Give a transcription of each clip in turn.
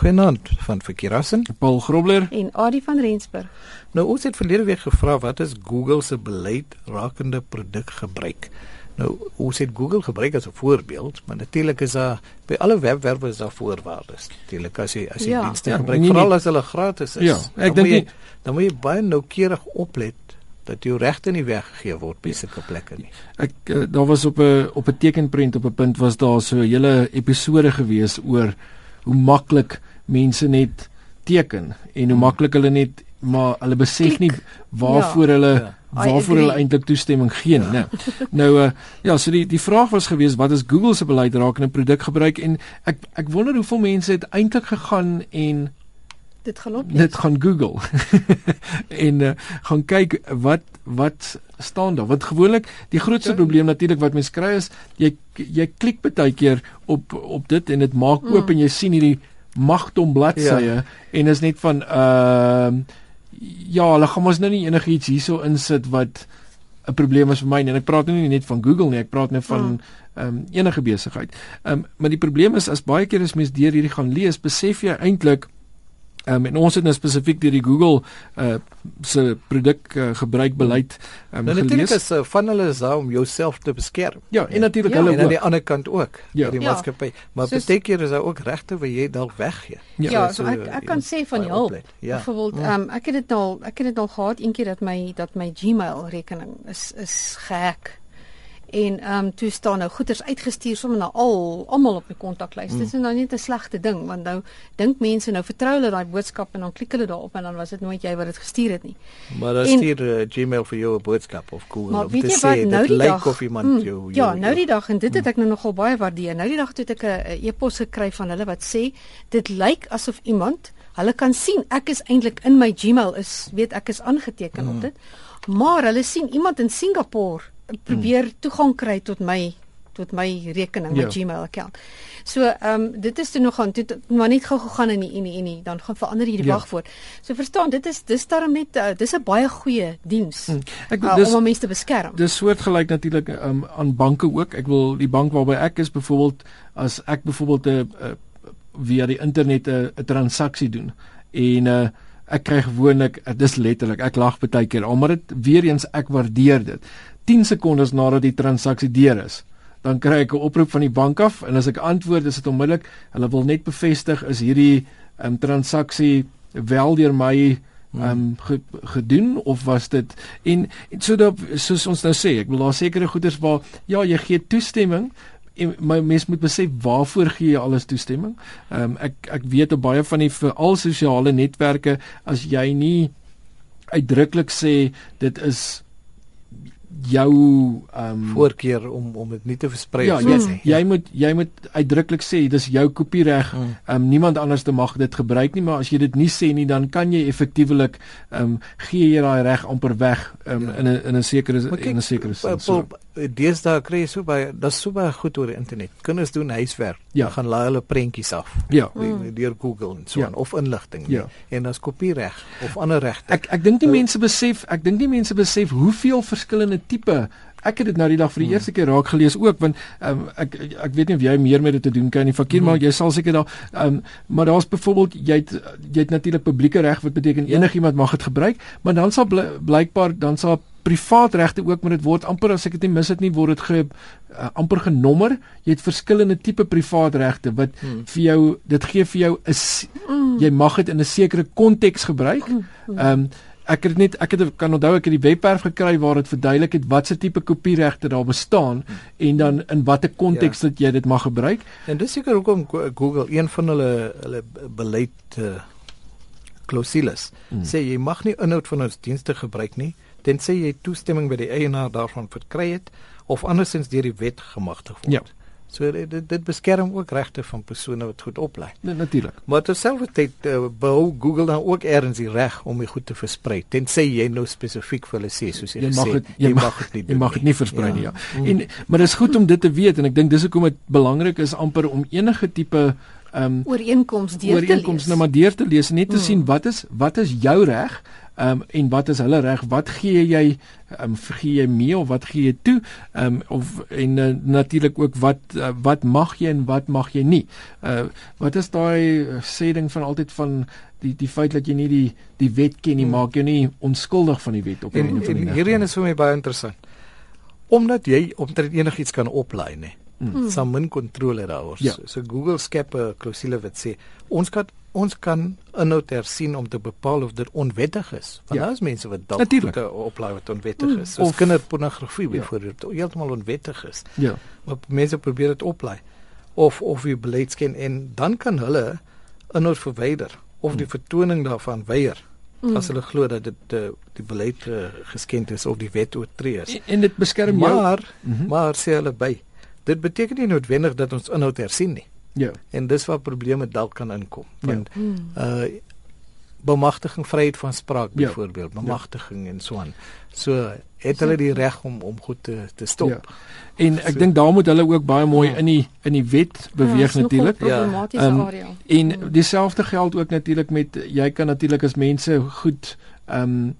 Goeienaand van Verkeerassen. Paul Grobler en Adie van Rensburg. Nou ons het verlede week gevra wat is Google se beleid rakende produkgebruik. Nou ons het Google gebruik as 'n voorbeeld, maar natuurlik is daar by alle webwerwe is daar voorwaardes. Natuurlik as jy as jy ja. dienste ja, gebruik, veral as hulle gratis is. Ja, ek dink dan moet jy baie noukeurig oplet dat jou regte nie weggegee word by sulke plekke nie. Ek uh, daar was op 'n op 'n tekenprent op 'n punt was daar so 'n hele episode gewees oor hoe maklik mense net teken en hoe hmm. maklik hulle net maar hulle besef nie waarvoor ja. hulle ja. waarvoor hulle eintlik toestemming gee nie. Nou, nou uh, ja, so die die vraag was gewees wat is Google se beleid rakende produkgebruik en ek ek wonder hoeveel mense het eintlik gegaan en dit gaan op dit gaan Google en uh, gaan kyk wat wat staan daar want gewoonlik die grootste probleem natuurlik wat mense kry is jy jy klik baie keer op op dit en dit maak oop mm. en jy sien hierdie magtom bladsye ja. en is net van ehm uh, ja hulle gaan mos nou nie enigiets hierso insit wat 'n probleem is vir my en ek praat nou nie net van Google nie ek praat net van mm. ehm um, enige besigheid. Ehm um, maar die probleem is as baie keer as mens deur hierdie gaan lees besef jy eintlik Um, en ons het nou spesifiek deur die Google uh se produk uh, gebruik beleid um, nou, natuurlik is uh, van hulle is daar om jouself te beskerm. Ja, en natuurlik ja. hulle en aan die ander kant ook. Ja. Die ja. maatskappy, maar so, baie keer is daar ook regte wat jy dalk weggee. Ja, ja so, so ek ek kan sê van jou. Ja. Byvoorbeeld, um, ek het dit al ek het dit al gehad eendag dat my dat my Gmail rekening is is gehack en ehm um, toe staan nou goeders uitgestuur sommer na al almal op my kontaklys. Mm. Dit is nou net 'n slegte ding want nou dink mense nou vertrou hulle daai boodskap en dan klik hulle daarop en dan was dit nooit jy wat dit gestuur het nie. Maar dan stuur uh, Gmail vir jou 'n boodskap of Google maar, om te sê nou dit lyk of iemand mm, jou, jou Ja, nou die dag en dit het ek nou nogal baie waardeer. Nou die dag het ek 'n e-pos gekry van hulle wat sê dit lyk asof iemand hulle kan sien ek is eintlik in my Gmail is weet ek is aangeteken mm. op dit. Maar hulle sien iemand in Singapore probeer hmm. toegang kry tot my tot my rekening, my ja. Gmail account. So, ehm um, dit is toe nog gaan toe maar net gou gegaan in die en die en die dan gaan verander hierdie ja. wagwoord. So verstaan, dit is dis daarom net uh, dis 'n baie goeie diens. Hmm. Ek uh, dis, om mense te beskerm. Dis soortgelyk natuurlik um, aan banke ook. Ek wil die bank waarby ek is byvoorbeeld as ek byvoorbeeld 'n uh, uh, via die internet 'n uh, transaksie doen en uh, ek kry gewoonlik dis letterlik ek lag baie keer al maar dit weer eens ek waardeer dit. 10 sekondes nadat die transaksie deur is, dan kry ek 'n oproep van die bank af en as ek antwoord, is dit onmiddellik, hulle wil net bevestig is hierdie um, transaksie wel deur my um, ge, gedoen of was dit en, en so dat soos ons nou sê, ek wil daar sekere goeders waar ja, jy gee toestemming en my mens moet besef waarvoor gee jy alles toestemming? Ehm um, ek ek weet op baie van die veral sosiale netwerke as jy nie uitdruklik sê dit is jou ehm um, voorkeur om om dit nie te versprei ja, jy, mm. jy moet jy moet uitdruklik sê dis jou kopiereg. Mm. Ehm mm. um, niemand anders te mag dit gebruik nie, maar as jy dit nie sê nie, dan kan jy effektiewelik ehm um, gee jy daai reg amper weg um, ja. in 'n in 'n sekere kyk, in 'n sekere sin. So. Deesdae kry jy so baie, dis so baie goed oor die internet. Kinders doen huiswerk. Ja. gaan laai hulle prentjies af. Ja. Mm. Deur Google en so ja. aan of inligting. Ja. En dan kopiereg of ander regte. Ek ek dink die mense besef, ek dink die mense besef hoeveel verskillende tipe ek het dit nou die dag vir die hmm. eerste keer raak gelees ook want um, ek ek weet nie of jy meer met dit te doen kan nie fakir hmm. maar jy sal seker daar um, maar daar's byvoorbeeld jy het jy het natuurlik publieke reg wat beteken ja. enigiemand mag dit gebruik maar dan sal bly, blykbaar dan sal privaat regte ook met dit word amper as ek dit nie mis het nie word dit ge uh, amper genommer jy het verskillende tipe privaat regte wat hmm. vir jou dit gee vir jou is hmm. jy mag dit in 'n sekere konteks gebruik hmm. ehm um, ek het net ek het kan onthou ek het die webwerf gekry waar dit verduidelik het watse tipe kopieregte daar bestaan en dan in watter konteks ja. dat jy dit mag gebruik. En dis seker hoekom Google een van hulle hulle beleid uh, clausules hmm. sê jy mag nie inhoud van ons dienste gebruik nie tensy jy toestemming by die eienaar daarvan verkry het of andersins deur die wet gemagtig word. Ja. So dit dit beskerm ook regte van persone wat goed oplei. Nee, natuurlik. Maar terselfdertyd uh, behou Google dan ook eers die reg om dit goed te versprei. Tensy jy nou spesifiek vir hulle sê soos jy, jy mag het, jy, jy mag dit nie doen. Jy mag dit nie versprei ja. nie, ja. Mm. En maar dit is goed om dit te weet en ek dink dis hoekom dit belangrik is amper om enige tipe ehm um, ooreenkoms deur te lees. nou maar deur te lees en net te mm. sien wat is wat is jou reg Ehm um, en wat is hulle reg? Wat gee jy ehm um, gee jy mee of wat gee jy toe? Ehm um, of en uh, natuurlik ook wat uh, wat mag jy en wat mag jy nie? Uh wat is daai sê ding van altyd van die die feit dat jy nie die die wet ken nie hmm. maak jou nie onskuldig van die wet op 'n manier. En, en hierheen is vir my baie interessant. Omdat jy omtrent enigiets kan oplaai, nê. Hmm. Sam min kontrole daaroor. Ja. So, so Google skep 'n klousule wat sê ons kan ons kan inhoud hersien om te bepaal of dit onwettig is. Want ja. daar is mense wat dalk oplaai wat onwettig hmm. is. Soos kinderpornografie ja. byvoorbeeld, heeltemal onwettig is. Ja. Maar mense probeer dit oplaai of of jy beleidsken en dan kan hulle inhoud verwyder of die vertoning daarvan weier mm. as hulle glo dat dit uh, die beleid uh, geskend is of die wet oortree is. En, en dit beskerm maar, jou. Maar mm -hmm. maar sê hulle by. Dit beteken nie noodwendig dat ons inhoud hersien nie. Ja. En dis waar probleme dalk kan inkom. Ja. Want ja. uh bemagtiging vryheid van spraak ja. byvoorbeeld, ja. bemagtiging ja. en so aan. So het hulle die reg om om goed te te stop. Ja. En ek so, dink daar moet hulle ook baie mooi ja. in die in die wet beweeg ja, natuurlik. Ja, um, area. En dieselfde geld ook natuurlik met jy kan natuurlik as mense goed ehm um,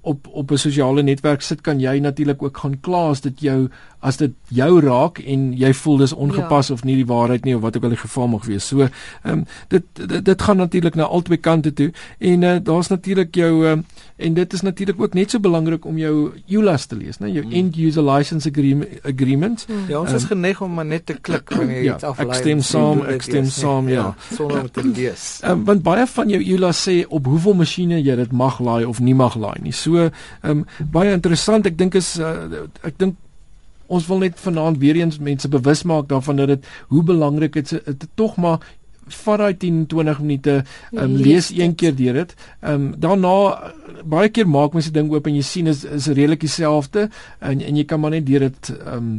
op op 'n sosiale netwerk sit kan jy natuurlik ook gaan kla as dit jou as dit jou raak en jy voel dis ongepas ja. of nie die waarheid nie of wat ook al die geval mag wees. So, ehm um, dit, dit dit gaan natuurlik na albei kante toe en uh, daar's natuurlik jou ehm um, en dit is natuurlik ook net so belangrik om jou EULAs te lees, né? Jou hmm. end user license agreement agreement. Hmm. Ja, ons um, is geneig om maar net te klik wanneer jy ja, iets aflaai. Ek stem saam, ek stem saam, ja. ja sonder om te lees. Ehm um, want baie van jou EULAs sê op hoeveel masjiene jy dit mag laai of nie mag laai nie. So, ehm um, baie interessant. Ek dink is uh, ek dink ons wil net vanaand weer eens mense bewus maak daarvan dat dit hoe belangrik dit tog maar vat daai 10 20 minute um, lees een keer deur dit. Ehm um, daarna baie keer maak mense ding oop en jy sien is is redelik dieselfde en en jy kan maar net deur dit ehm um,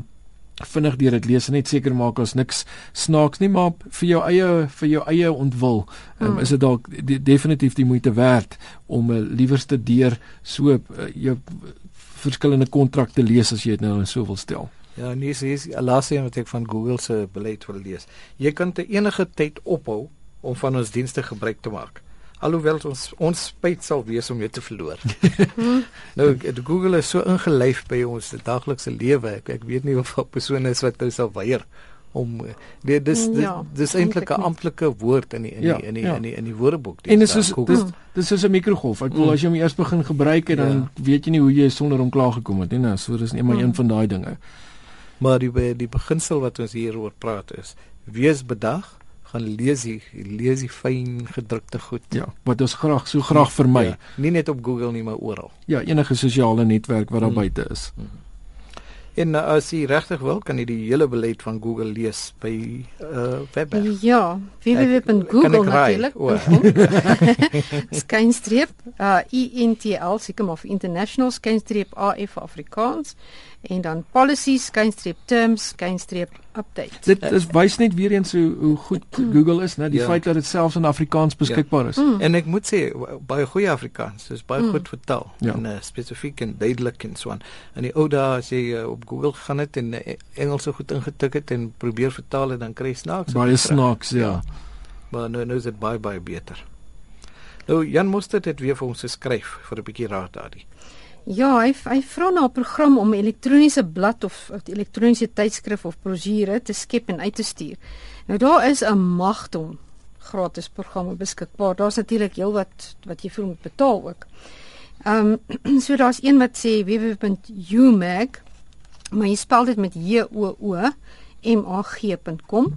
vinnig deur dit lees en net seker maak as niks snaaks nie maar vir jou eie vir jou eie ontwil um, mm. is dit dalk de, definitief die moeite werd om uh, liewerste deur so uh, jou verskillende kontrakte lees as jy dit nou so wil stel. Ja, nee, dis is laaste een wat ek van Google se beleid wil lees. Jy kan te enige tyd ophou om van ons dienste gebruik te maak. Alhoewel ons ons spyt sal wees om jou te verloor. nou Google is so ingelyf by ons daglikse lewe. Ek, ek weet nie of 'n persoon is wat dit sal weier om nee, dis dis, ja, dis eintlik 'n amptelike woord in die in die, ja, in, die ja. in die in die woordeboek. En dis is dis dis soos 'n mikrogolf. Ek bedoel mm. as jy hom eers begin gebruik dan ja. weet jy nie hoe jy sonder hom klaar gekom het nie. Nou, so dis net maar mm. een van daai dinge. Maar die die beginsel wat ons hier oor praat is: wees bedag, gaan lees die lees die fyn gedrukte goed. Ja, wat ons graag so graag vermy. Ja, nie net op Google nie, maar oral. Ja, enige sosiale netwerk wat daar mm. buite is. Mm. En uh, as jy regtig wil, kan jy die hele beleid van Google lees by uh webwerf. Ja, www.google natuurlik. skynstreep uh INTL seker maar vir international skynstreep AF Afrikaans en dan policies skynstreep terms skynstreep updates. Dit is wys net weer eens hoe hoe goed Google is, né? Die ja. feit dat dit selfs in Afrikaans beskikbaar is. Ja. Mm. En ek moet sê baie goeie Afrikaans, dis baie mm. goed vertaal ja. en uh, spesifiek en duidelik en so aan. In die ou dae as jy uh, op Google gaan het en uh, Engelse goed ingetik het en probeer vertaal en dan kry jy snaaks. Baie snaaks, ja. ja. Maar nou nou is dit baie baie beter. Nou Jan moes dit weer vir ons geskryf vir 'n bietjie raad daardie. Ja, hy hy vra na 'n program om elektroniese blad of, elektroniese tydskrif of brosjure te skep en uit te stuur. Nou daar is 'n magdom gratis programme beskikbaar. Daar's natuurlik heel wat wat jy vir moet betaal ook. Ehm um, so daar's een wat sê www.umag maar jy spel dit met J O O M A G.com.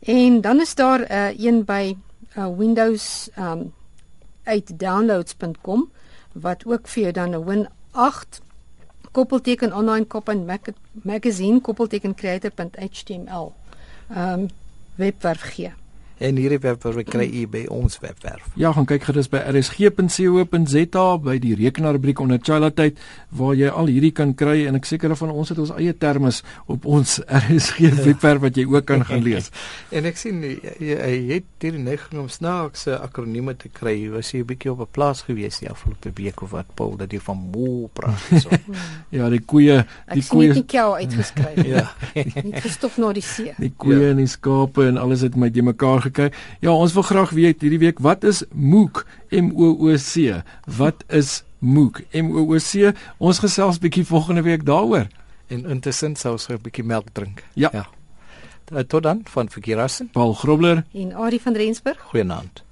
En dan is daar 'n uh, een by uh, Windows ehm um, 8 downloads.com wat ook vir jou dan 'n Win 8 koppelteken online kop en mag magazine koppelteken creator.html ehm um, webwerf gee. En hierdie webwerf kry u by ons webwerf. Ja, gaan kyk gerus by rsg.co.za by die rekenaarrubriek onder Chila tyd waar jy al hierdie kan kry en ek seker van ons het ons eie termes op ons RSG webwerf wat jy ook kan gaan lees. en ek sien jy, jy het hierdie neiging om snaakse akronieme te kry. Jy was hier 'n bietjie op 'n plaas gewees die afgelope week of wat Paul dat jy van mo praat so. ja, die koeie, die koeie. Ek sien jy uitgeskryf. ja. Nie gestof na die see. Die koeie ja. en die skape en alles het met jy mekaar gekry. Ja, ons wil graag weet hierdie week wat is MOOC? M O O C. Wat is MOOC? M O O C. Ons gesels bietjie volgende week daaroor. En intussen sou ons 'n bietjie melk drink. Ja. ja. Tot dan van Verkeerassen. Paul Grobler En Ari van Rensburg. Goeienaand.